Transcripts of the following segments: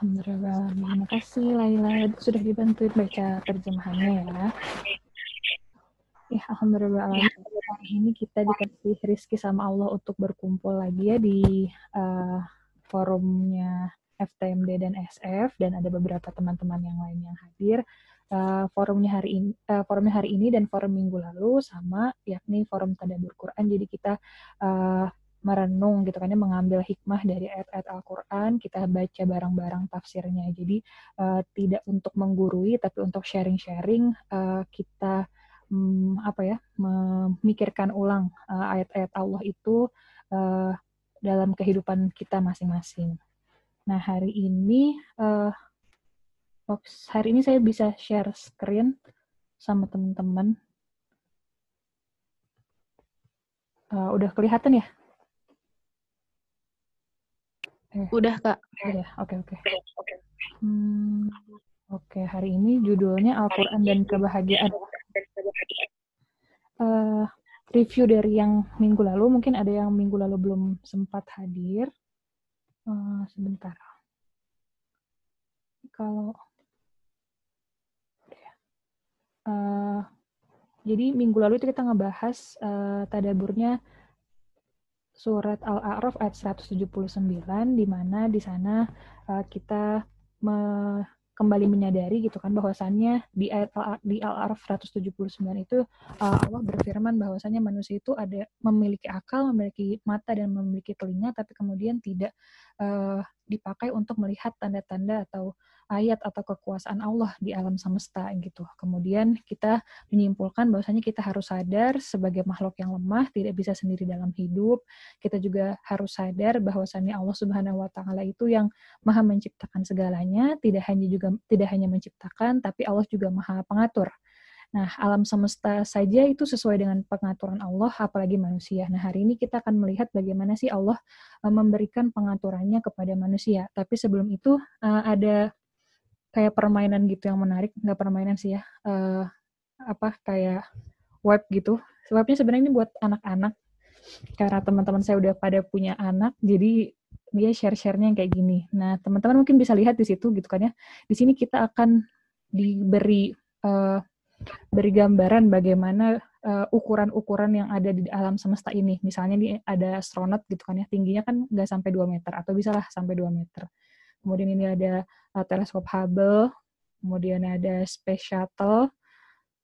Alhamdulillah. Terima kasih Laila sudah dibantuin baca terjemahannya ya. Ya, Alhamdulillah. Ya. Hari ini kita dikasih rezeki sama Allah untuk berkumpul lagi ya di uh, forumnya FTMD dan SF dan ada beberapa teman-teman yang lain yang hadir. Uh, forumnya hari ini, uh, forumnya hari ini dan forum minggu lalu sama yakni forum tadabbur Quran. Jadi kita uh, merenung gitu kan ya mengambil hikmah dari ayat-ayat Al-Qur'an, kita baca bareng-bareng tafsirnya. Jadi uh, tidak untuk menggurui tapi untuk sharing-sharing uh, kita um, apa ya memikirkan ulang uh, ayat-ayat Allah itu uh, dalam kehidupan kita masing-masing. Nah, hari ini uh, hari ini saya bisa share screen sama teman-teman. Uh, udah kelihatan ya? Eh. Udah kak. Udah, oke oke. Hmm, oke hari ini judulnya Al-Quran dan Kebahagiaan. Uh, review dari yang minggu lalu, mungkin ada yang minggu lalu belum sempat hadir. Uh, sebentar. Kalau uh, jadi minggu lalu itu kita ngebahas uh, tadaburnya surat Al-A'raf ayat 179 di mana di sana uh, kita me kembali menyadari gitu kan bahwasannya di ayat di Al-Araf 179 itu uh, Allah berfirman bahwasannya manusia itu ada memiliki akal, memiliki mata dan memiliki telinga tapi kemudian tidak uh, dipakai untuk melihat tanda-tanda atau ayat atau kekuasaan Allah di alam semesta gitu. Kemudian kita menyimpulkan bahwasanya kita harus sadar sebagai makhluk yang lemah, tidak bisa sendiri dalam hidup. Kita juga harus sadar bahwasannya Allah Subhanahu wa taala itu yang Maha menciptakan segalanya, tidak hanya juga tidak hanya menciptakan tapi Allah juga Maha pengatur. Nah, alam semesta saja itu sesuai dengan pengaturan Allah, apalagi manusia. Nah, hari ini kita akan melihat bagaimana sih Allah eh, memberikan pengaturannya kepada manusia. Tapi sebelum itu eh, ada kayak permainan gitu yang menarik nggak permainan sih ya uh, apa kayak web gitu webnya sebenarnya ini buat anak-anak karena teman-teman saya udah pada punya anak jadi dia share-sharenya kayak gini nah teman-teman mungkin bisa lihat di situ gitu kan ya di sini kita akan diberi uh, beri gambaran bagaimana uh, ukuran-ukuran yang ada di alam semesta ini. Misalnya ini ada astronot gitu kan ya, tingginya kan nggak sampai 2 meter atau bisa lah sampai 2 meter. Kemudian ini ada uh, teleskop Hubble, kemudian ada Space Shuttle,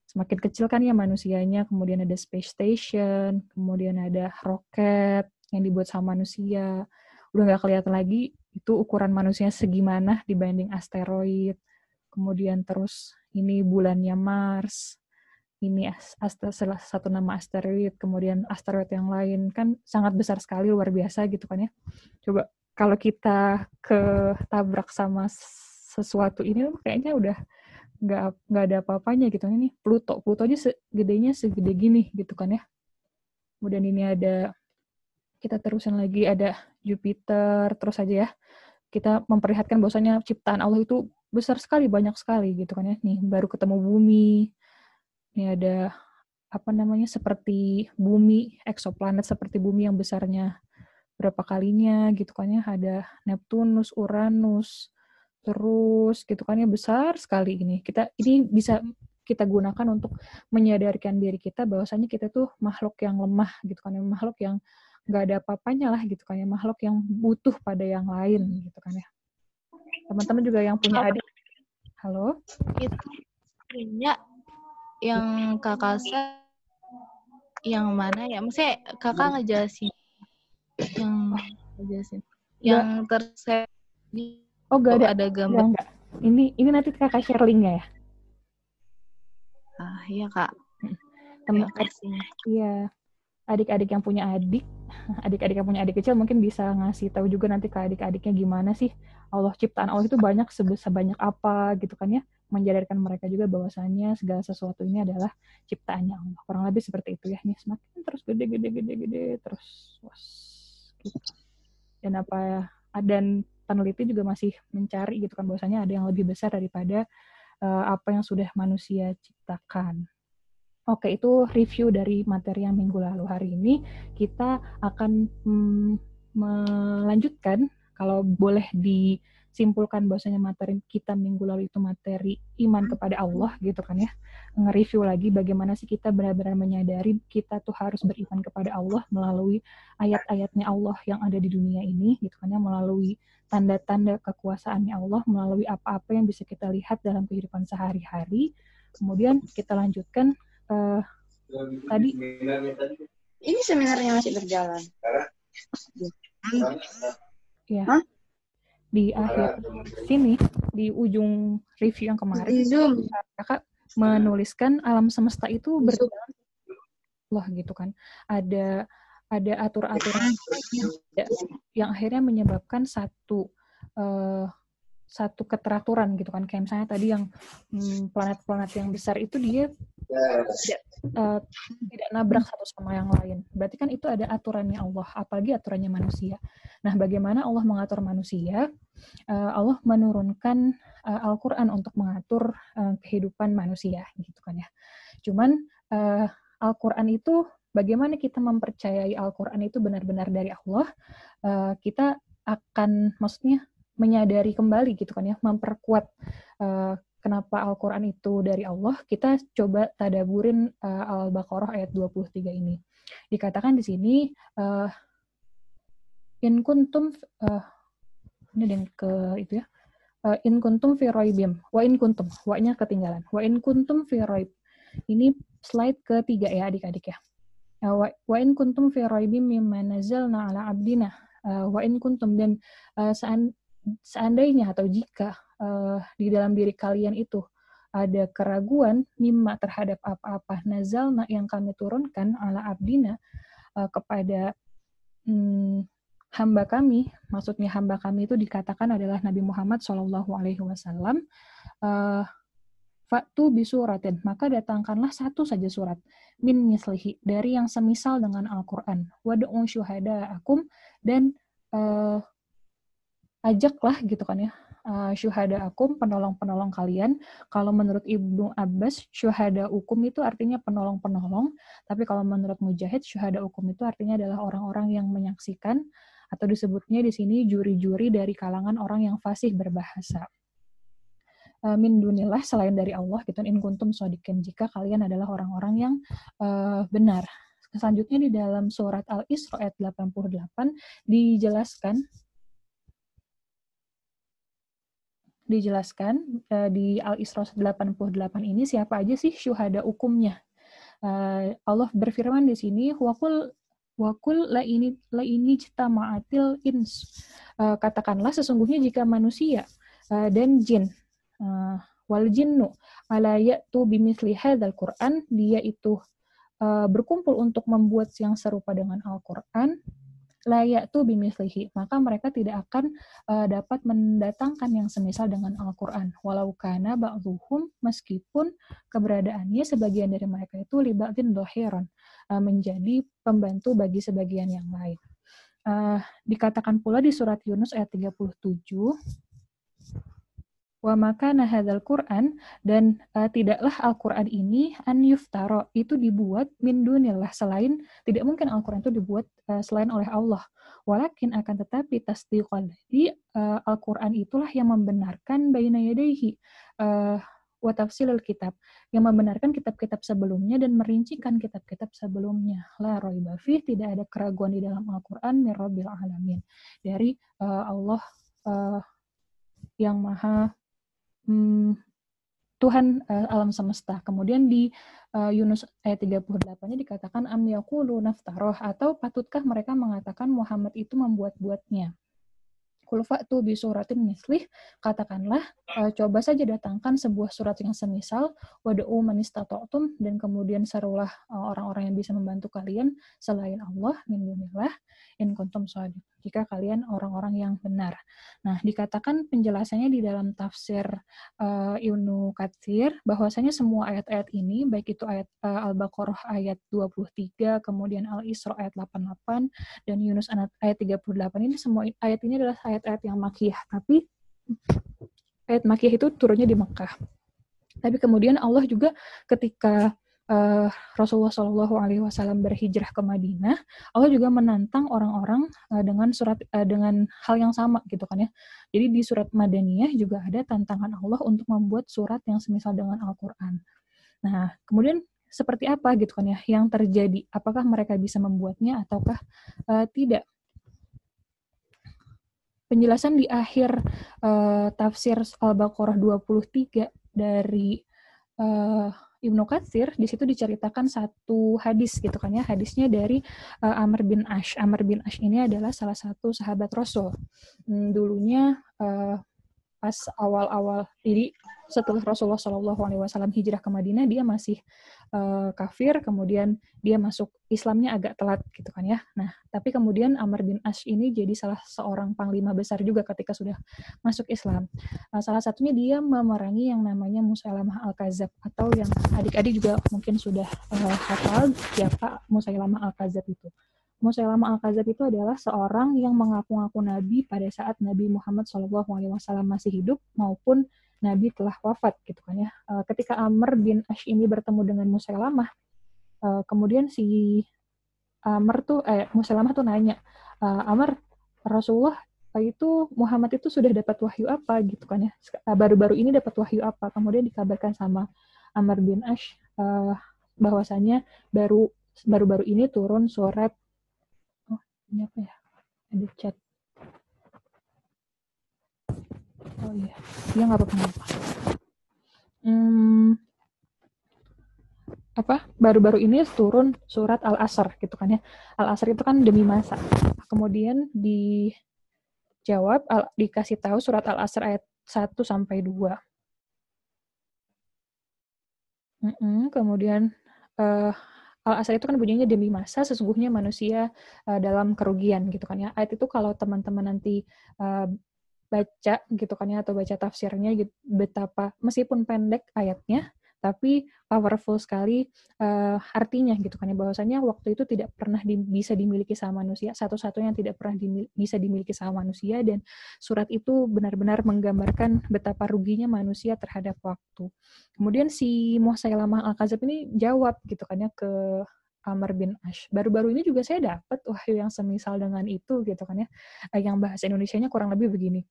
semakin kecil kan ya manusianya, kemudian ada Space Station, kemudian ada roket yang dibuat sama manusia. Udah nggak kelihatan lagi itu ukuran manusia segimana dibanding asteroid. Kemudian terus ini bulannya Mars, ini salah satu nama asteroid, kemudian asteroid yang lain kan sangat besar sekali luar biasa gitu kan ya. Coba kalau kita ketabrak sama sesuatu ini kayaknya udah nggak nggak ada apa-apanya gitu ini Pluto Pluto aja segedenya segede gini gitu kan ya. Kemudian ini ada kita terusin lagi ada Jupiter terus aja ya. Kita memperlihatkan bahwasanya ciptaan Allah itu besar sekali banyak sekali gitu kan ya. Nih baru ketemu bumi. Ini ada apa namanya seperti bumi eksoplanet seperti bumi yang besarnya berapa kalinya gitu kan ya ada Neptunus, Uranus, terus gitu kan ya besar sekali ini. Kita ini bisa kita gunakan untuk menyadarkan diri kita bahwasanya kita tuh makhluk yang lemah gitu kan ya, makhluk yang nggak ada apa-apanya lah gitu kan ya, makhluk yang butuh pada yang lain gitu kan ya. Teman-teman juga yang punya adik. Halo? Itu punya yang kakak saya yang mana ya? Maksudnya kakak ngejelasin yang jelasin yang tersep oh gak ada. ada gambar. Enggak. ini ini nanti kakak share linknya ya? Ah iya kak. Terima kasih iya adik-adik yang punya adik adik-adik yang punya adik kecil mungkin bisa ngasih tahu juga nanti ke adik-adiknya gimana sih Allah ciptaan Allah itu banyak sebesar banyak apa gitu kan ya. Menjadarkan mereka juga bahwasanya segala sesuatu ini adalah ciptaannya Allah. Kurang lebih seperti itu ya nih semakin terus gede gede gede gede terus was dan apa ya dan peneliti juga masih mencari gitu kan bahwasanya ada yang lebih besar daripada uh, apa yang sudah manusia ciptakan. Oke, itu review dari materi yang minggu lalu. Hari ini kita akan mm, melanjutkan kalau boleh di simpulkan bahwasanya materi kita minggu lalu itu materi iman kepada Allah gitu kan ya. Nge-review lagi bagaimana sih kita benar-benar menyadari kita tuh harus beriman kepada Allah melalui ayat-ayatnya Allah yang ada di dunia ini gitu kan ya, melalui tanda-tanda kekuasaannya Allah, melalui apa-apa yang bisa kita lihat dalam kehidupan sehari-hari. Kemudian kita lanjutkan uh, tadi ini seminarnya masih berjalan. Ya. Hah? Di akhir sini, di ujung review yang kemarin, kakak menuliskan alam semesta itu berjalan loh gitu kan. Ada ada atur-aturan yang, yang akhirnya menyebabkan satu uh, satu keteraturan gitu kan. Kayak misalnya tadi yang hmm, planet-planet hmm, yang besar itu dia tidak uh, tidak nabrak satu sama yang lain. Berarti kan itu ada aturannya Allah apalagi aturannya manusia. Nah bagaimana Allah mengatur manusia? Uh, Allah menurunkan uh, Al-Quran untuk mengatur uh, kehidupan manusia gitu kan ya. Cuman uh, Al-Quran itu bagaimana kita mempercayai Al-Quran itu benar-benar dari Allah? Uh, kita akan maksudnya menyadari kembali gitu kan ya, memperkuat uh, kenapa Al-Quran itu dari Allah, kita coba tadaburin uh, Al-Baqarah ayat 23 ini. Dikatakan di sini, uh, in kuntum, uh, ini yang ke itu ya, uh, in kuntum fi roibim, wa in kuntum, wa-nya ketinggalan, wa in kuntum fi roib. Ini slide ketiga ya adik-adik ya. Uh, wa in kuntum fi roibim mimma nazalna ala abdina, uh, wa in kuntum, dan uh, seandainya atau jika uh, di dalam diri kalian itu ada keraguan mimma terhadap apa-apa nazalna yang kami turunkan ala abdina uh, kepada hmm, hamba kami, maksudnya hamba kami itu dikatakan adalah Nabi Muhammad Shallallahu Alaihi Wasallam. Uh, Faktu bisuratin, maka datangkanlah satu saja surat min mislihi dari yang semisal dengan Al-Quran. Wadu'u syuhada akum dan uh, ajaklah gitu kan ya uh, syuhada akum penolong-penolong kalian. Kalau menurut Ibnu Abbas syuhada hukum itu artinya penolong-penolong, tapi kalau menurut Mujahid syuhada hukum itu artinya adalah orang-orang yang menyaksikan atau disebutnya di sini juri-juri dari kalangan orang yang fasih berbahasa. Uh, min dunillah selain dari Allah gitu in kuntum sodikin jika kalian adalah orang-orang yang uh, benar. Selanjutnya di dalam surat Al-Isra ayat 88 dijelaskan dijelaskan uh, di Al-Isra 88 ini siapa aja sih syuhada hukumnya. Uh, Allah berfirman di sini wakul wakul la ini la ini cita maatil ins. Uh, katakanlah sesungguhnya jika manusia uh, dan jin uh, wal jinnu ala ya'tu bimisli hadzal Qur'an dia itu uh, berkumpul untuk membuat yang serupa dengan Al-Qur'an layak tuh bimislihi, maka mereka tidak akan uh, dapat mendatangkan yang semisal dengan Al-Quran. Walau kana ba'duhum, meskipun keberadaannya sebagian dari mereka itu libatin dohiron, uh, menjadi pembantu bagi sebagian yang lain. Uh, dikatakan pula di surat Yunus ayat 37, wa maka nahadal Quran dan uh, tidaklah Al-Quran ini an yuftaro. Itu dibuat min dunillah selain tidak mungkin Al-Quran itu dibuat uh, selain oleh Allah. Walakin akan tetapi tasdiqal di uh, Al-Quran itulah yang membenarkan baina yadaihi uh, wa tafsilul kitab yang membenarkan kitab-kitab sebelumnya dan merincikan kitab-kitab sebelumnya. La raiba tidak ada keraguan di dalam Al-Qur'an min alamin. Dari uh, Allah uh, yang maha hmm, Tuhan uh, alam semesta. Kemudian di uh, Yunus ayat 38-nya dikatakan am yaqulu naftaroh atau patutkah mereka mengatakan Muhammad itu membuat-buatnya. Kulfa'tu bi suratin mislih, katakanlah, uh, coba saja datangkan sebuah surat yang semisal, wada'u manistata'tum, dan kemudian serulah orang-orang uh, yang bisa membantu kalian selain Allah, min dunillah, in kuntum sadiq jika kalian orang-orang yang benar. Nah, dikatakan penjelasannya di dalam tafsir uh, Ibnu Katsir bahwasanya semua ayat-ayat ini baik itu ayat uh, Al-Baqarah ayat 23, kemudian Al-Isra ayat 88 dan Yunus ayat 38 ini semua ayat ini adalah ayat-ayat yang makiyah, tapi ayat makiyah itu turunnya di Mekah. Tapi kemudian Allah juga ketika uh, Rasulullah Shallallahu Alaihi Wasallam berhijrah ke Madinah, Allah juga menantang orang-orang uh, dengan surat uh, dengan hal yang sama gitu kan ya. Jadi di surat Madaniyah juga ada tantangan Allah untuk membuat surat yang semisal dengan Al-Quran. Nah, kemudian seperti apa gitu kan ya yang terjadi? Apakah mereka bisa membuatnya ataukah uh, tidak? Penjelasan di akhir uh, tafsir Al-Baqarah 23 dari uh, Ibnu Katsir di situ diceritakan satu hadis gitu kan ya hadisnya dari uh, Amr bin Ash. Amr bin Ash ini adalah salah satu sahabat Rasul. Hmm, dulunya uh, pas awal-awal jadi setelah Rasulullah Shallallahu Alaihi Wasallam hijrah ke Madinah dia masih uh, kafir kemudian dia masuk Islamnya agak telat gitu kan ya. Nah tapi kemudian Amr bin Ash ini jadi salah seorang panglima besar juga ketika sudah masuk Islam. Uh, salah satunya dia memerangi yang namanya Musailamah al-Kazab atau yang adik-adik juga mungkin sudah uh, hafal siapa Musailamah al-Kazab itu Musailamah al-Kazab itu adalah seorang yang mengaku-ngaku nabi pada saat Nabi Muhammad SAW masih hidup maupun Nabi telah wafat gitu kan ya. Uh, ketika Amr bin Ash ini bertemu dengan Musailamah, uh, kemudian si Amr tuh eh Musailamah tuh nanya, uh, Amr Rasulullah itu Muhammad itu sudah dapat wahyu apa gitu kan ya. Baru-baru ini dapat wahyu apa? Kemudian dikabarkan sama Amr bin Ash bahwasanya baru baru-baru ini turun surat ini apa ya? Ada chat. Oh iya dia nggak apa-apa hmm, apa? Baru-baru ini turun surat al asr gitu kan ya. Al asr itu kan demi masa. Kemudian dijawab al, dikasih tahu surat al asr ayat 1 sampai 2 mm -mm, kemudian uh, Al-Asr itu kan bunyinya demi masa sesungguhnya manusia uh, dalam kerugian gitu kan ya. Ayat itu kalau teman-teman nanti uh, baca gitu kan ya atau baca tafsirnya gitu, betapa meskipun pendek ayatnya tapi powerful sekali uh, artinya gitu kan ya bahwasanya waktu itu tidak pernah di, bisa dimiliki sama manusia satu-satunya yang tidak pernah di, bisa dimiliki sama manusia dan surat itu benar-benar menggambarkan betapa ruginya manusia terhadap waktu kemudian si Muhailamah al-Kazab ini jawab gitu kan ya ke Amr bin Ash. Baru-baru ini juga saya dapat wahyu yang semisal dengan itu gitu kan ya. Yang bahasa Indonesia-nya kurang lebih begini.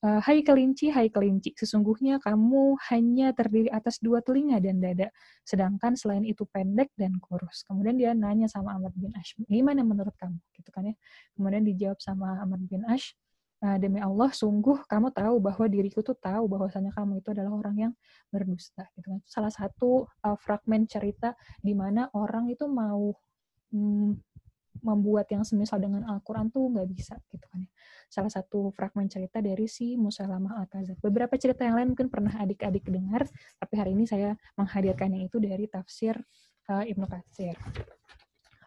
Uh, hai kelinci, hai kelinci, sesungguhnya kamu hanya terdiri atas dua telinga dan dada, sedangkan selain itu pendek dan kurus. Kemudian dia nanya sama Ahmad bin Ash, gimana menurut kamu? Gitu kan ya. Kemudian dijawab sama Ahmad bin Ash, uh, demi Allah, sungguh kamu tahu bahwa diriku tuh tahu bahwasanya kamu itu adalah orang yang berdusta. Gitu kan. Salah satu uh, fragmen cerita di mana orang itu mau hmm, membuat yang semisal dengan Al-Quran tuh nggak bisa gitu kan ya salah satu fragmen cerita dari si Musailamah Al-Kazab. Beberapa cerita yang lain mungkin pernah adik-adik dengar, tapi hari ini saya menghadirkannya itu dari tafsir uh, Ibnu Katsir.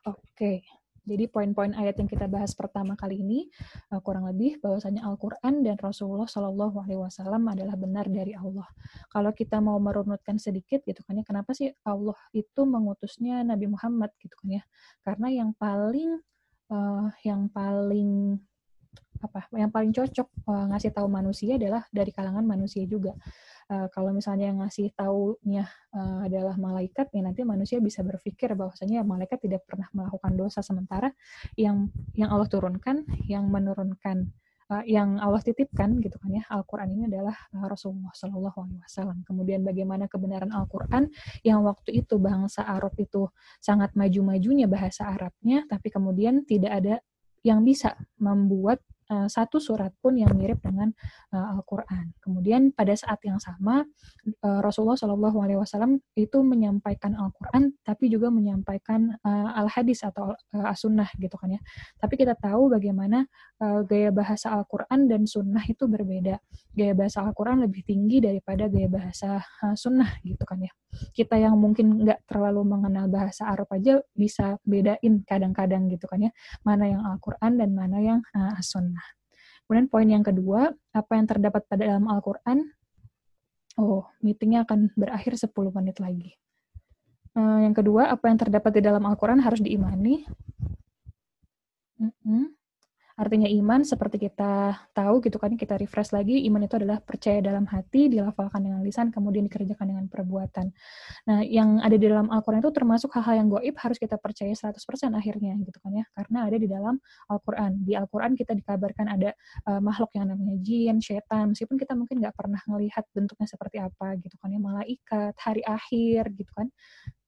Oke. Okay. Jadi poin-poin ayat yang kita bahas pertama kali ini uh, kurang lebih bahwasanya Al-Qur'an dan Rasulullah Shallallahu alaihi wasallam adalah benar dari Allah. Kalau kita mau merunutkan sedikit gitu kan ya, kenapa sih Allah itu mengutusnya Nabi Muhammad gitu kan ya? Karena yang paling uh, yang paling apa yang paling cocok uh, ngasih tahu manusia adalah dari kalangan manusia juga. Uh, kalau misalnya yang ngasih taunya uh, adalah malaikat, ya nanti manusia bisa berpikir bahwasanya malaikat tidak pernah melakukan dosa sementara yang yang Allah turunkan, yang menurunkan uh, yang Allah titipkan gitu kan ya Al-Qur'an ini adalah Rasulullah Shallallahu alaihi wasallam. Kemudian bagaimana kebenaran Al-Qur'an yang waktu itu bangsa Arab itu sangat maju-majunya bahasa Arabnya tapi kemudian tidak ada yang bisa membuat uh, satu surat pun yang mirip dengan uh, Al-Quran. Kemudian pada saat yang sama uh, Rasulullah Shallallahu Alaihi Wasallam itu menyampaikan Al-Quran, tapi juga menyampaikan uh, al-hadis atau uh, as-sunnah gitu kan ya. Tapi kita tahu bagaimana uh, gaya bahasa Al-Quran dan sunnah itu berbeda. Gaya bahasa Al-Quran lebih tinggi daripada gaya bahasa uh, sunnah gitu kan ya. Kita yang mungkin nggak terlalu mengenal bahasa Arab aja bisa bedain kadang-kadang gitu kan ya. Mana yang Al-Quran dan mana yang uh, as-sunnah. Kemudian poin yang kedua, apa yang terdapat pada dalam Al-Quran? Oh, meetingnya akan berakhir 10 menit lagi. Uh, yang kedua, apa yang terdapat di dalam Al-Quran harus diimani. Mm -hmm. Artinya iman seperti kita tahu gitu kan, kita refresh lagi, iman itu adalah percaya dalam hati, dilafalkan dengan lisan, kemudian dikerjakan dengan perbuatan. Nah, yang ada di dalam Al-Quran itu termasuk hal-hal yang goib harus kita percaya 100% akhirnya gitu kan ya, karena ada di dalam Al-Quran. Di Al-Quran kita dikabarkan ada uh, makhluk yang namanya jin, setan, meskipun kita mungkin nggak pernah melihat bentuknya seperti apa gitu kan ya, malaikat, hari akhir gitu kan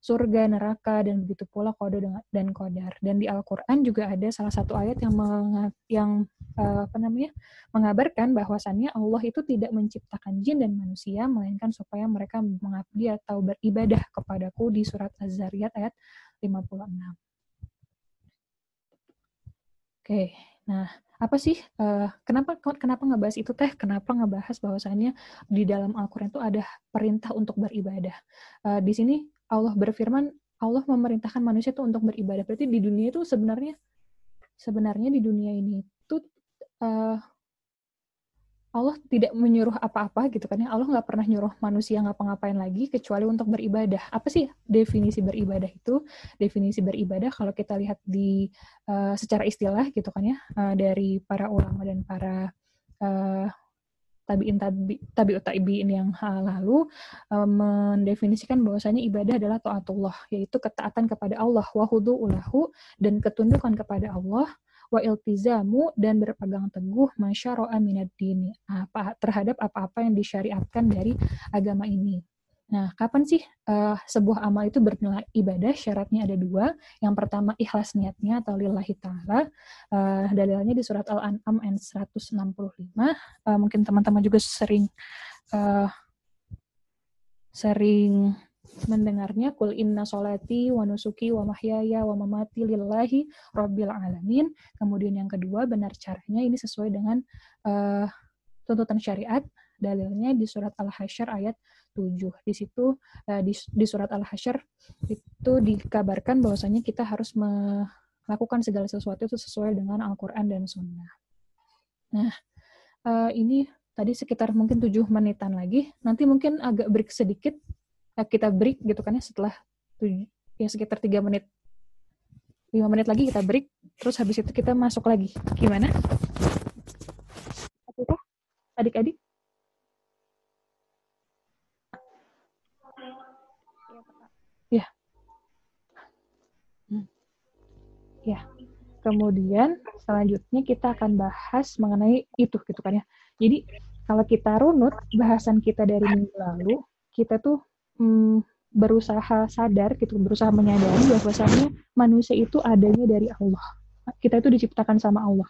surga, neraka, dan begitu pula kode dan kodar. Dan di Al-Quran juga ada salah satu ayat yang meng, yang uh, apa namanya mengabarkan bahwasannya Allah itu tidak menciptakan jin dan manusia, melainkan supaya mereka mengabdi atau beribadah kepadaku di surat Az-Zariyat ayat 56. Oke, nah apa sih uh, kenapa kenapa ngebahas itu teh kenapa ngebahas bahwasannya di dalam Al-Qur'an itu ada perintah untuk beribadah uh, di sini Allah berfirman Allah memerintahkan manusia itu untuk beribadah. Berarti di dunia itu sebenarnya sebenarnya di dunia ini itu uh, Allah tidak menyuruh apa-apa gitu kan ya. Allah nggak pernah nyuruh manusia ngapa-ngapain lagi kecuali untuk beribadah. Apa sih definisi beribadah itu? Definisi beribadah kalau kita lihat di uh, secara istilah gitu kan ya uh, dari para ulama dan para uh, tabiin tabi tabiut tabiin yang lalu um, mendefinisikan bahwasanya ibadah adalah taatullah yaitu ketaatan kepada Allah wa ulahu dan ketundukan kepada Allah wa iltizamu dan berpegang teguh masyara'a minad dini. Apa terhadap apa-apa yang disyariatkan dari agama ini Nah, kapan sih uh, sebuah amal itu bernilai ibadah? Syaratnya ada dua. Yang pertama ikhlas niatnya atau lillahi ta'ala. Uh, dalilnya di surat Al-An'am ayat 165. Uh, mungkin teman-teman juga sering uh, sering mendengarnya kul inna solati wa nusuki wa mahyaya wa mamati lillahi rabbil alamin. Kemudian yang kedua benar caranya ini sesuai dengan uh, tuntutan syariat. Dalilnya di surat Al-Hasyr ayat 7. Di situ uh, di, di surat Al-Hasyr itu dikabarkan bahwasanya kita harus melakukan segala sesuatu itu sesuai dengan Al-Qur'an dan Sunnah. Nah, uh, ini tadi sekitar mungkin tujuh menitan lagi. Nanti mungkin agak break sedikit. Uh, kita break gitu kan ya setelah tujuh, ya sekitar tiga menit. lima menit lagi kita break, terus habis itu kita masuk lagi. Gimana? Adik-adik? Ya. Hmm. Ya. Kemudian selanjutnya kita akan bahas mengenai itu gitu kan ya. Jadi kalau kita runut bahasan kita dari minggu lalu, kita tuh hmm, berusaha sadar gitu, berusaha menyadari bahwasanya manusia itu adanya dari Allah. Kita itu diciptakan sama Allah.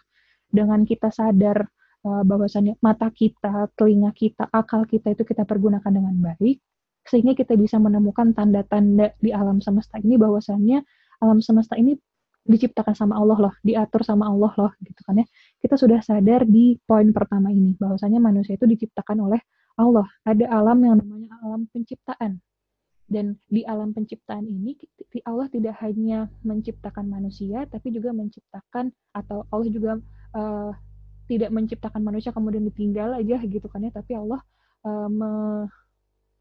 Dengan kita sadar uh, bahwasannya mata kita, telinga kita, akal kita itu kita pergunakan dengan baik, sehingga kita bisa menemukan tanda-tanda di alam semesta ini bahwasannya alam semesta ini diciptakan sama Allah loh, diatur sama Allah loh, gitu kan ya. Kita sudah sadar di poin pertama ini, bahwasanya manusia itu diciptakan oleh Allah. Ada alam yang namanya alam penciptaan. Dan di alam penciptaan ini, Allah tidak hanya menciptakan manusia, tapi juga menciptakan, atau Allah juga uh, tidak menciptakan manusia kemudian ditinggal aja gitu kan ya, tapi Allah uh, me,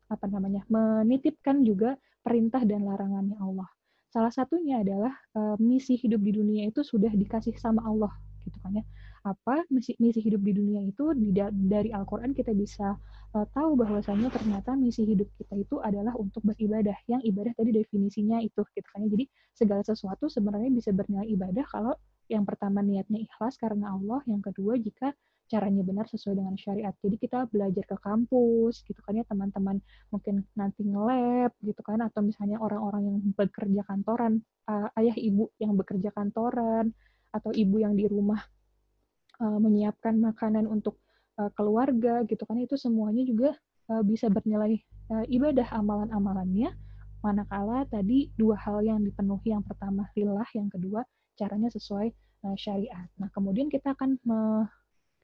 apa namanya menitipkan juga perintah dan larangannya Allah. Salah satunya adalah uh, misi hidup di dunia itu sudah dikasih sama Allah gitu kan ya. Apa misi misi hidup di dunia itu di, dari Al-Qur'an kita bisa uh, tahu bahwasanya ternyata misi hidup kita itu adalah untuk beribadah. Yang ibadah tadi definisinya itu gitu kan ya. Jadi segala sesuatu sebenarnya bisa bernilai ibadah kalau yang pertama niatnya ikhlas karena Allah, yang kedua jika caranya benar sesuai dengan syariat. Jadi kita belajar ke kampus gitu kan ya teman-teman mungkin nanti nge-lab gitu kan atau misalnya orang-orang yang bekerja kantoran, uh, ayah ibu yang bekerja kantoran atau ibu yang di rumah uh, menyiapkan makanan untuk uh, keluarga gitu kan itu semuanya juga uh, bisa bernilai uh, ibadah amalan-amalannya manakala tadi dua hal yang dipenuhi yang pertama lillah yang kedua caranya sesuai syariat. Nah, kemudian kita akan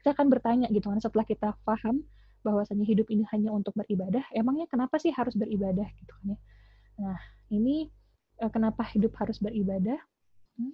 kita akan bertanya gitu kan setelah kita paham bahwasanya hidup ini hanya untuk beribadah, emangnya kenapa sih harus beribadah gitu kan ya? Nah, ini uh, kenapa hidup harus beribadah? Hmm?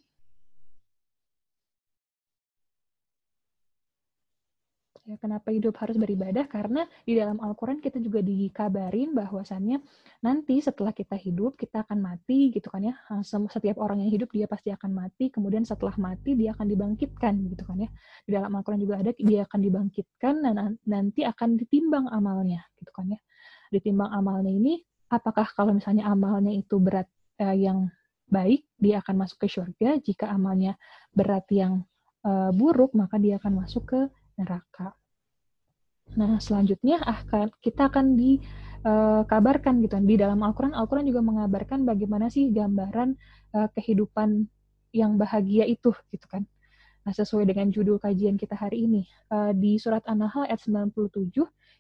Ya, kenapa hidup harus beribadah? Karena di dalam Al-Quran kita juga dikabarin bahwasannya nanti setelah kita hidup, kita akan mati gitu kan ya. Setiap orang yang hidup dia pasti akan mati, kemudian setelah mati dia akan dibangkitkan gitu kan ya. Di dalam Al-Quran juga ada dia akan dibangkitkan dan nanti akan ditimbang amalnya gitu kan ya. Ditimbang amalnya ini, apakah kalau misalnya amalnya itu berat eh, yang baik, dia akan masuk ke surga. Jika amalnya berat yang uh, buruk, maka dia akan masuk ke neraka. Nah, selanjutnya akan kita akan dikabarkan gitu di dalam Al-Qur'an Al-Qur'an juga mengabarkan bagaimana sih gambaran uh, kehidupan yang bahagia itu gitu kan. Nah, sesuai dengan judul kajian kita hari ini uh, di surat An-Nahl ayat 97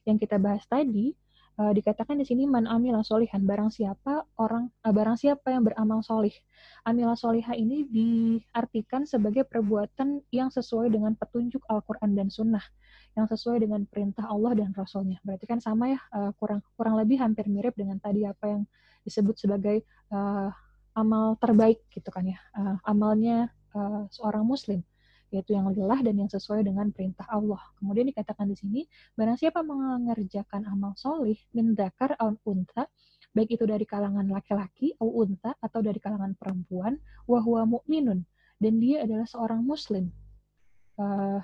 yang kita bahas tadi uh, dikatakan di sini man amila solihan. Barang siapa orang uh, barang siapa yang beramal solih. Amila solihah ini diartikan sebagai perbuatan yang sesuai dengan petunjuk Al-Quran dan Sunnah yang sesuai dengan perintah Allah dan Rasulnya. Berarti kan sama ya uh, kurang kurang lebih hampir mirip dengan tadi apa yang disebut sebagai uh, amal terbaik gitu kan ya. Uh, amalnya uh, seorang muslim yaitu yang lillah dan yang sesuai dengan perintah Allah. Kemudian dikatakan di sini, barang siapa mengerjakan amal solih, min dakar unta, baik itu dari kalangan laki-laki, au unta, atau dari kalangan perempuan, wahwa mu'minun, dan dia adalah seorang muslim. Uh,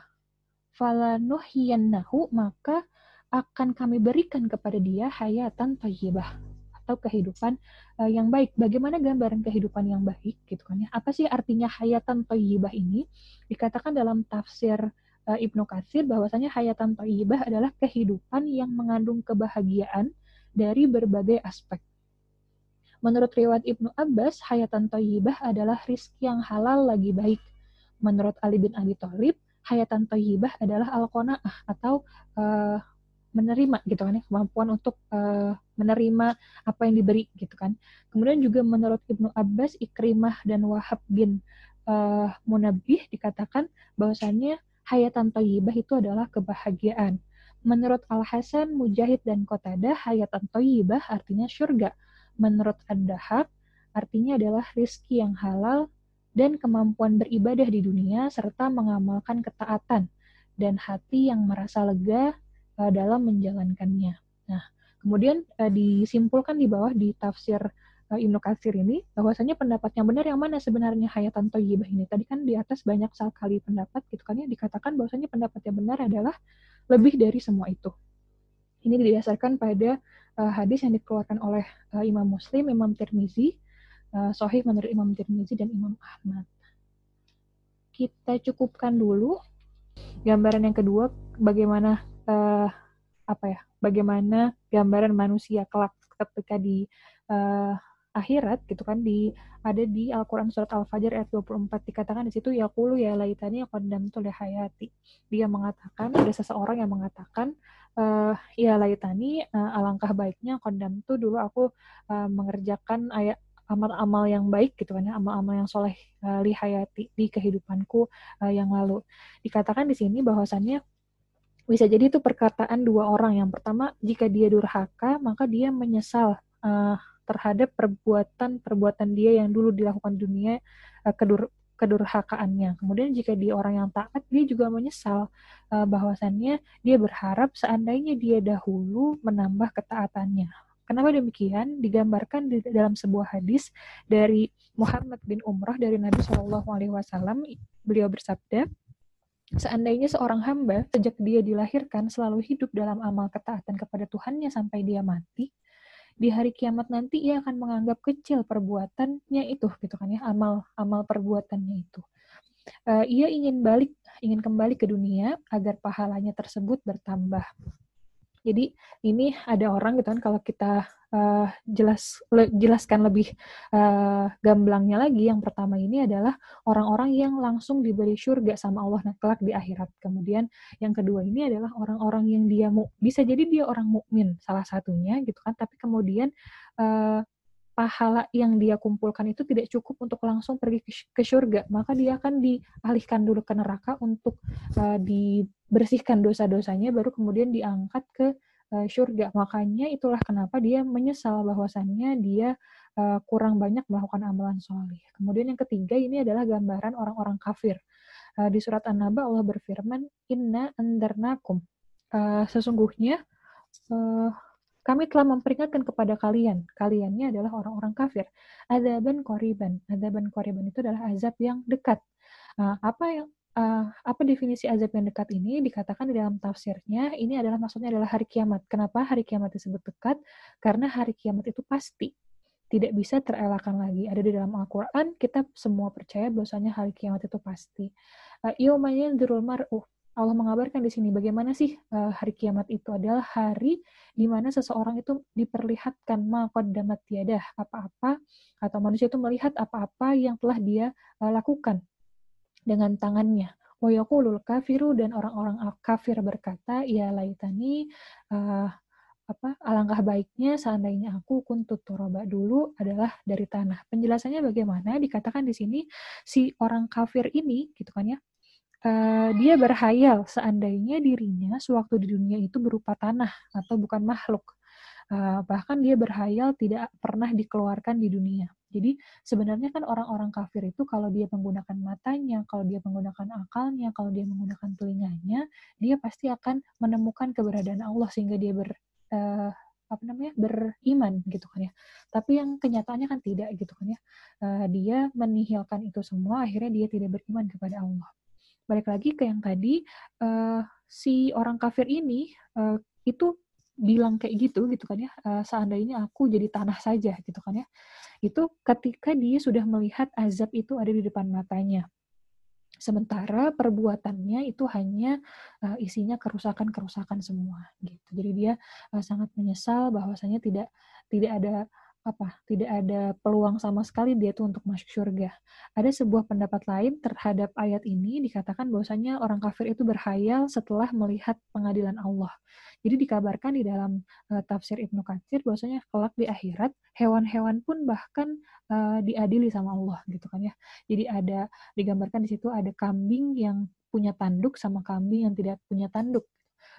falanuhiyannahu, maka akan kami berikan kepada dia hayatan tayyibah atau kehidupan uh, yang baik. Bagaimana gambaran kehidupan yang baik gitu kan ya? Apa sih artinya hayatan thayyibah ini? Dikatakan dalam tafsir uh, Ibnu Katsir bahwasanya hayatan thayyibah adalah kehidupan yang mengandung kebahagiaan dari berbagai aspek. Menurut riwayat Ibnu Abbas, hayatan thayyibah adalah rizki yang halal lagi baik. Menurut Ali bin Abi Thalib, hayatan thayyibah adalah al-qanaah atau uh, menerima gitu kan ya kemampuan untuk uh, menerima apa yang diberi gitu kan. Kemudian juga menurut Ibnu Abbas Ikrimah dan Wahab bin uh, Munabih dikatakan bahwasannya hayatan thayyibah itu adalah kebahagiaan. Menurut Al Hasan Mujahid dan Qatada hayatan thayyibah artinya surga menurut Ad-Dahab artinya adalah rizki yang halal dan kemampuan beribadah di dunia serta mengamalkan ketaatan dan hati yang merasa lega uh, dalam menjalankannya. Nah, kemudian uh, disimpulkan di bawah di tafsir uh, Ibnu Katsir ini bahwasanya pendapat yang benar yang mana sebenarnya hayatan thayyibah ini. Tadi kan di atas banyak sekali pendapat gitu kan ya dikatakan bahwasanya pendapat yang benar adalah lebih dari semua itu. Ini didasarkan pada uh, hadis yang dikeluarkan oleh uh, Imam Muslim, Imam Tirmizi, uh, Sahih menurut Imam Tirmizi dan Imam Ahmad. Kita cukupkan dulu gambaran yang kedua bagaimana uh, apa ya bagaimana gambaran manusia kelak ketika di uh, akhirat gitu kan di ada di Al-Qur'an surat Al-Fajr ayat 24 dikatakan di situ ya kulu ya laitani qaddamtu li hayati. Dia mengatakan ada seseorang yang mengatakan uh, ya laitani uh, alangkah baiknya qaddamtu dulu aku uh, mengerjakan ayat amal-amal yang baik gitu kan ya amal-amal yang soleh uh, li hayati di kehidupanku uh, yang lalu dikatakan di sini bahwasannya bisa jadi itu perkataan dua orang. Yang pertama, jika dia durhaka, maka dia menyesal uh, terhadap perbuatan-perbuatan dia yang dulu dilakukan dunia uh, kedur kedurhakaannya. Kemudian jika dia orang yang taat, dia juga menyesal uh, bahwasannya dia berharap seandainya dia dahulu menambah ketaatannya. Kenapa demikian? Digambarkan di dalam sebuah hadis dari Muhammad bin Umrah dari Nabi Shallallahu Alaihi Wasallam. Beliau bersabda, Seandainya seorang hamba sejak dia dilahirkan selalu hidup dalam amal ketaatan kepada Tuhannya sampai dia mati, di hari kiamat nanti ia akan menganggap kecil perbuatannya itu, gitu kan ya, amal amal perbuatannya itu. Uh, ia ingin balik, ingin kembali ke dunia agar pahalanya tersebut bertambah. Jadi ini ada orang gitu kan kalau kita uh, jelas le, jelaskan lebih uh, gamblangnya lagi. Yang pertama ini adalah orang-orang yang langsung diberi surga sama Allah nah, kelak di akhirat. Kemudian yang kedua ini adalah orang-orang yang dia mu, bisa jadi dia orang mukmin salah satunya gitu kan. Tapi kemudian uh, pahala yang dia kumpulkan itu tidak cukup untuk langsung pergi ke surga, maka dia akan dialihkan dulu ke neraka untuk uh, dibersihkan dosa-dosanya, baru kemudian diangkat ke uh, surga. Makanya itulah kenapa dia menyesal bahwasannya dia uh, kurang banyak melakukan amalan soleh. Kemudian yang ketiga ini adalah gambaran orang-orang kafir. Uh, di surat An-Naba Allah berfirman, Inna andarnakum. uh, sesungguhnya uh, kami telah memperingatkan kepada kalian. Kaliannya adalah orang-orang kafir. Adaban koriban. Adaban koriban itu adalah azab yang dekat. Apa yang uh, apa definisi azab yang dekat ini dikatakan di dalam tafsirnya ini adalah maksudnya adalah hari kiamat. Kenapa hari kiamat disebut dekat? Karena hari kiamat itu pasti tidak bisa terelakkan lagi. Ada di dalam Al-Quran, kita semua percaya bahwasanya hari kiamat itu pasti. Uh, mar'u Allah mengabarkan di sini bagaimana sih uh, hari kiamat itu adalah hari di mana seseorang itu diperlihatkan damat tiada apa-apa atau manusia itu melihat apa-apa yang telah dia lakukan dengan tangannya. Wa yaqulul kafiru dan orang-orang kafir berkata, ya laitani uh, apa alangkah baiknya seandainya aku kuntut toroba dulu adalah dari tanah. Penjelasannya bagaimana? Dikatakan di sini si orang kafir ini gitu kan ya uh, dia berhayal seandainya dirinya sewaktu di dunia itu berupa tanah atau bukan makhluk. Uh, bahkan dia berhayal tidak pernah dikeluarkan di dunia. Jadi sebenarnya kan orang-orang kafir itu kalau dia menggunakan matanya, kalau dia menggunakan akalnya, kalau dia menggunakan telinganya, dia pasti akan menemukan keberadaan Allah sehingga dia ber uh, apa namanya beriman gitu kan ya. Tapi yang kenyataannya kan tidak gitu kan ya. Uh, dia menihilkan itu semua, akhirnya dia tidak beriman kepada Allah balik lagi ke yang tadi si orang kafir ini itu bilang kayak gitu gitu kan ya uh, seandainya aku jadi tanah saja gitu kan ya. Itu ketika dia sudah melihat azab itu ada di depan matanya. Sementara perbuatannya itu hanya uh, isinya kerusakan-kerusakan semua gitu. Jadi dia uh, sangat menyesal bahwasanya tidak tidak ada apa tidak ada peluang sama sekali dia tuh untuk masuk surga. Ada sebuah pendapat lain terhadap ayat ini dikatakan bahwasanya orang kafir itu berhayal setelah melihat pengadilan Allah. Jadi dikabarkan di dalam uh, tafsir Ibnu Katsir bahwasanya kelak di akhirat hewan-hewan pun bahkan uh, diadili sama Allah gitu kan ya. Jadi ada digambarkan di situ ada kambing yang punya tanduk sama kambing yang tidak punya tanduk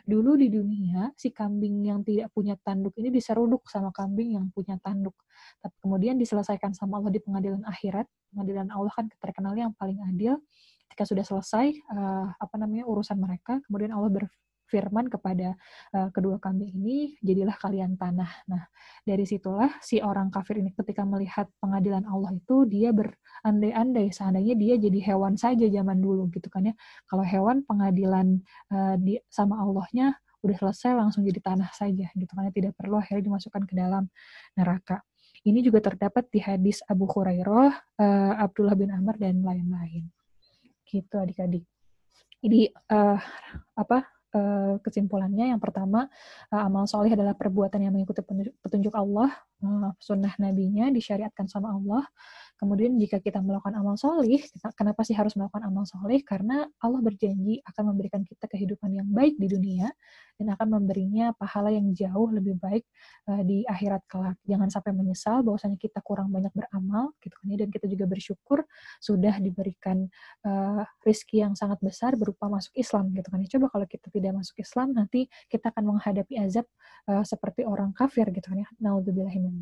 Dulu di dunia, si kambing yang tidak punya tanduk ini diseruduk sama kambing yang punya tanduk. Tapi kemudian diselesaikan sama Allah di pengadilan akhirat. Pengadilan Allah kan terkenal yang paling adil. Ketika sudah selesai, uh, apa namanya urusan mereka, kemudian Allah ber, firman kepada uh, kedua kambing ini, jadilah kalian tanah. Nah, dari situlah si orang kafir ini ketika melihat pengadilan Allah itu, dia berandai-andai seandainya dia jadi hewan saja zaman dulu gitu kan ya. Kalau hewan pengadilan uh, di, sama Allahnya udah selesai langsung jadi tanah saja gitu kan ya. Tidak perlu akhirnya dimasukkan ke dalam neraka. Ini juga terdapat di hadis Abu Hurairah, uh, Abdullah bin Amr dan lain-lain. Gitu adik-adik. Jadi uh, apa Eh, kesimpulannya yang pertama uh, amal soleh adalah perbuatan yang mengikuti petunjuk Allah, uh, sunnah nabinya disyariatkan sama Allah. Kemudian jika kita melakukan amal soleh, kenapa sih harus melakukan amal soleh? Karena Allah berjanji akan memberikan kita kehidupan yang baik di dunia dan akan memberinya pahala yang jauh lebih baik uh, di akhirat kelak. Jangan sampai menyesal bahwasanya kita kurang banyak beramal, gitu kan ya. Dan kita juga bersyukur sudah diberikan uh, rizki yang sangat besar berupa masuk Islam, gitu kan ya. Coba kalau kita tidak masuk Islam, nanti kita akan menghadapi azab uh, seperti orang kafir, gitu kan ya. Naudzubillahimin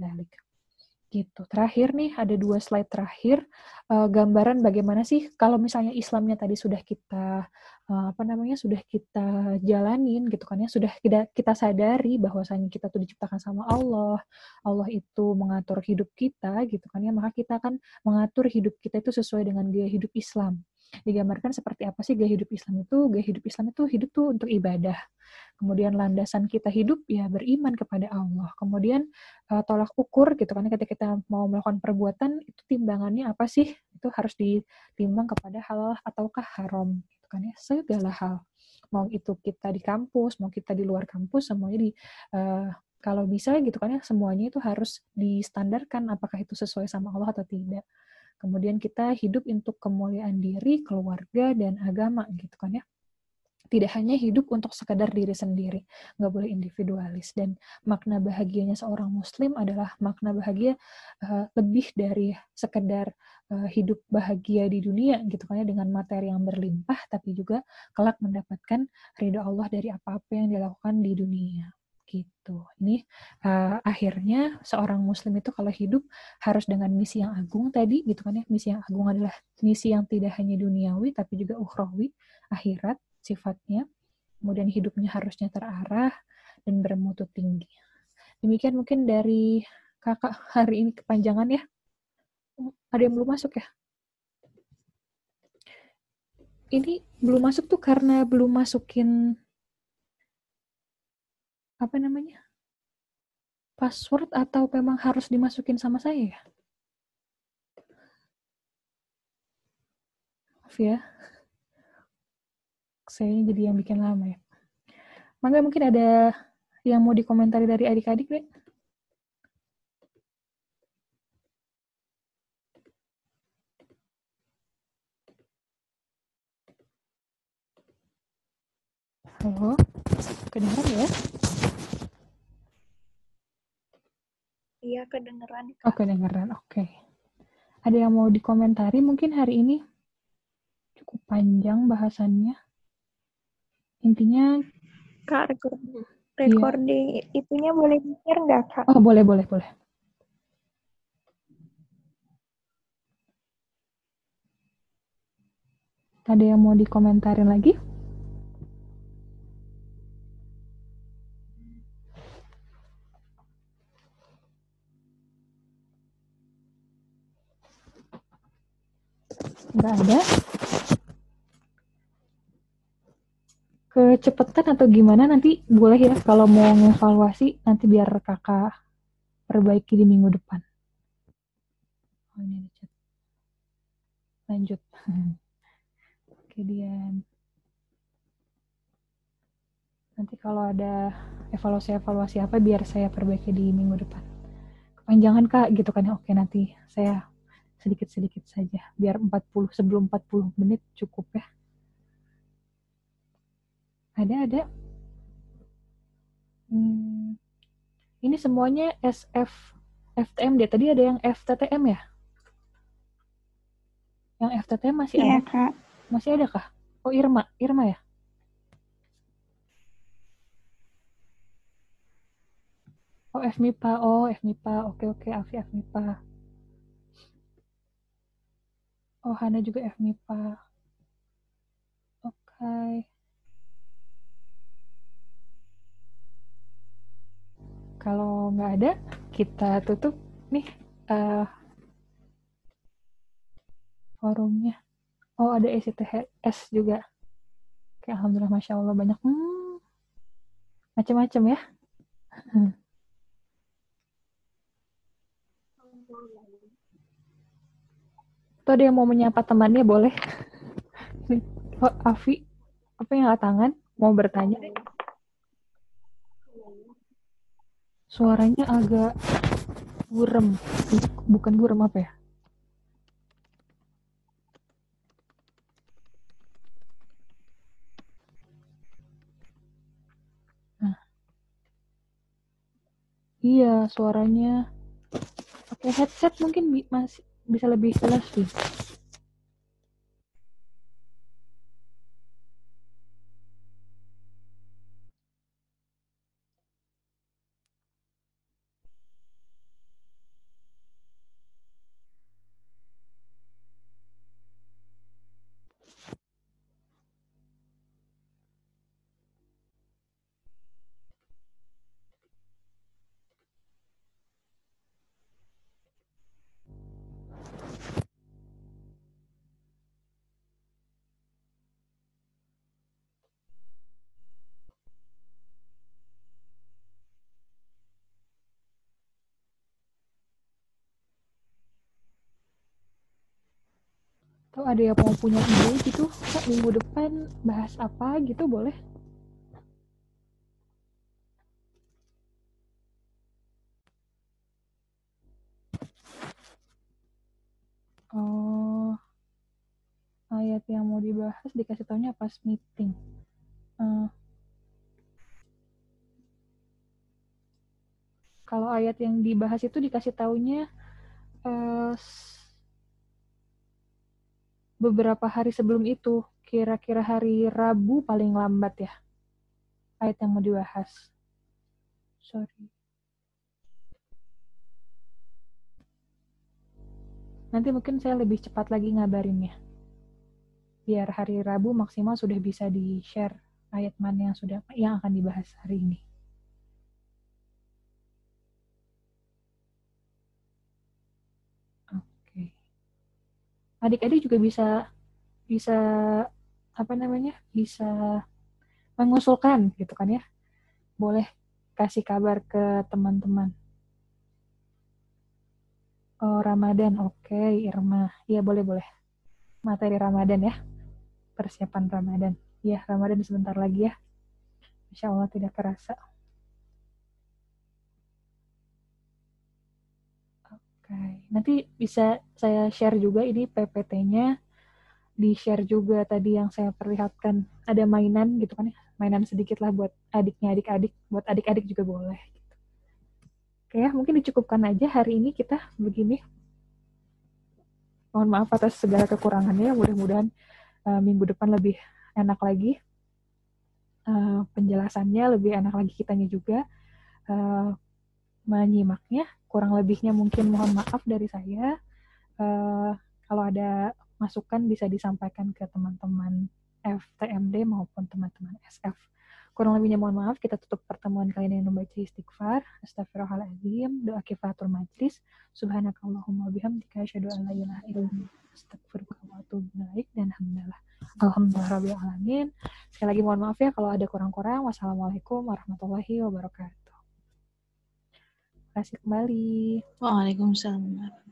gitu. Terakhir nih ada dua slide terakhir uh, gambaran bagaimana sih kalau misalnya Islamnya tadi sudah kita uh, apa namanya sudah kita jalanin gitu kan ya sudah kita kita sadari bahwasanya kita tuh diciptakan sama Allah Allah itu mengatur hidup kita gitu kan ya maka kita akan mengatur hidup kita itu sesuai dengan gaya hidup Islam digambarkan seperti apa sih gaya hidup Islam itu? Gaya hidup Islam itu hidup tuh untuk ibadah. Kemudian landasan kita hidup ya beriman kepada Allah. Kemudian uh, tolak ukur gitu kan ketika kita mau melakukan perbuatan itu timbangannya apa sih? Itu harus ditimbang kepada halal ataukah haram gitu kan ya. Segala hal. Mau itu kita di kampus mau kita di luar kampus semuanya di uh, kalau bisa gitu kan ya semuanya itu harus distandarkan apakah itu sesuai sama Allah atau tidak Kemudian kita hidup untuk kemuliaan diri, keluarga, dan agama gitu kan ya. Tidak hanya hidup untuk sekedar diri sendiri, nggak boleh individualis. Dan makna bahagianya seorang muslim adalah makna bahagia uh, lebih dari sekedar uh, hidup bahagia di dunia gitu kan ya dengan materi yang berlimpah, tapi juga kelak mendapatkan ridho Allah dari apa-apa yang dilakukan di dunia gitu. Ini uh, akhirnya seorang muslim itu kalau hidup harus dengan misi yang agung tadi gitu kan ya. Misi yang agung adalah misi yang tidak hanya duniawi tapi juga ukhrawi, akhirat sifatnya. kemudian hidupnya harusnya terarah dan bermutu tinggi. Demikian mungkin dari kakak hari ini kepanjangan ya. Ada yang belum masuk ya? Ini belum masuk tuh karena belum masukin apa namanya? Password atau memang harus dimasukin sama saya ya? Maaf ya. Saya jadi yang bikin lama ya. Mangga mungkin ada yang mau dikomentari dari adik-adik, deh? Halo, kedengeran ya? Iya, kedengeran. Oh, kedengeran. Oke. Ada yang mau dikomentari mungkin hari ini? Cukup panjang bahasannya. Intinya, Kak, recording, recording itunya boleh di-share nggak, Kak? oh boleh, boleh, boleh. Ada yang mau dikomentarin lagi? Nggak ada. Kecepatan atau gimana nanti boleh ya kalau mau ngevaluasi nanti biar kakak perbaiki di minggu depan. Oh. Lanjut. Oke Dian. Nanti kalau ada evaluasi-evaluasi apa biar saya perbaiki di minggu depan. Kepanjangan kak gitu kan ya. Oke nanti saya sedikit-sedikit saja biar 40 sebelum 40 menit cukup ya. Ada ada. Hmm, ini semuanya SF FTM dia. Tadi ada yang FTTM ya? Yang FTTM masih Iya, ada? Kak. masih ada kah? Oh Irma. Irma ya? Oh FMIPA, oh FMIPA, oke oke. Afi FMIPA. Oh, Hana juga FMIPA. Oke. Kalau nggak ada, kita tutup nih eh, forumnya. Oh, ada SITHS juga. Oke, Alhamdulillah, Masya Allah banyak. Hmm, macam-macam ya. Tuh ada yang mau menyapa temannya boleh. Oh, Afi, apa yang tangan? Mau bertanya? Suaranya agak burem. Bukan burem apa ya? Nah. Iya, suaranya pakai headset mungkin masih bisa lebih jelas sih. Atau ada yang mau punya ide gitu, Kak, minggu depan bahas apa gitu boleh? Oh, ayat yang mau dibahas dikasih taunya pas meeting. Eh, kalau ayat yang dibahas itu dikasih taunya s- beberapa hari sebelum itu, kira-kira hari Rabu paling lambat ya, ayat yang mau dibahas. Sorry. Nanti mungkin saya lebih cepat lagi ngabarinnya. Biar hari Rabu maksimal sudah bisa di-share ayat mana yang sudah yang akan dibahas hari ini. Adik-adik juga bisa bisa apa namanya? bisa mengusulkan gitu kan ya. Boleh kasih kabar ke teman-teman. Oh, Ramadan. Oke, Irma. Iya, boleh-boleh. Materi Ramadan ya. Persiapan Ramadan. Ya, Ramadan sebentar lagi ya. Insya Allah tidak terasa. Nanti bisa saya share juga ini PPT-nya. Di-share juga tadi yang saya perlihatkan. Ada mainan gitu kan ya. Mainan sedikit lah buat adiknya adik-adik. Buat adik-adik juga boleh. Gitu. Oke ya, mungkin dicukupkan aja hari ini kita begini. Mohon maaf atas segala kekurangannya. Mudah-mudahan uh, minggu depan lebih enak lagi uh, penjelasannya lebih enak lagi kitanya juga uh, menyimaknya kurang lebihnya mungkin mohon maaf dari saya uh, kalau ada masukan bisa disampaikan ke teman-teman FTMD maupun teman-teman SF kurang lebihnya mohon maaf kita tutup pertemuan kali ini membaca istighfar astagfirullahaladzim doa kifatul majlis subhanakallahumma bihamdika asyhadu an la ilaha atubu ilaik dan alhamdulillah Alhamdulillah alamin. Sekali lagi mohon maaf ya kalau ada kurang-kurang. Wassalamualaikum warahmatullahi wabarakatuh. Kasih kembali. Waalaikumsalam.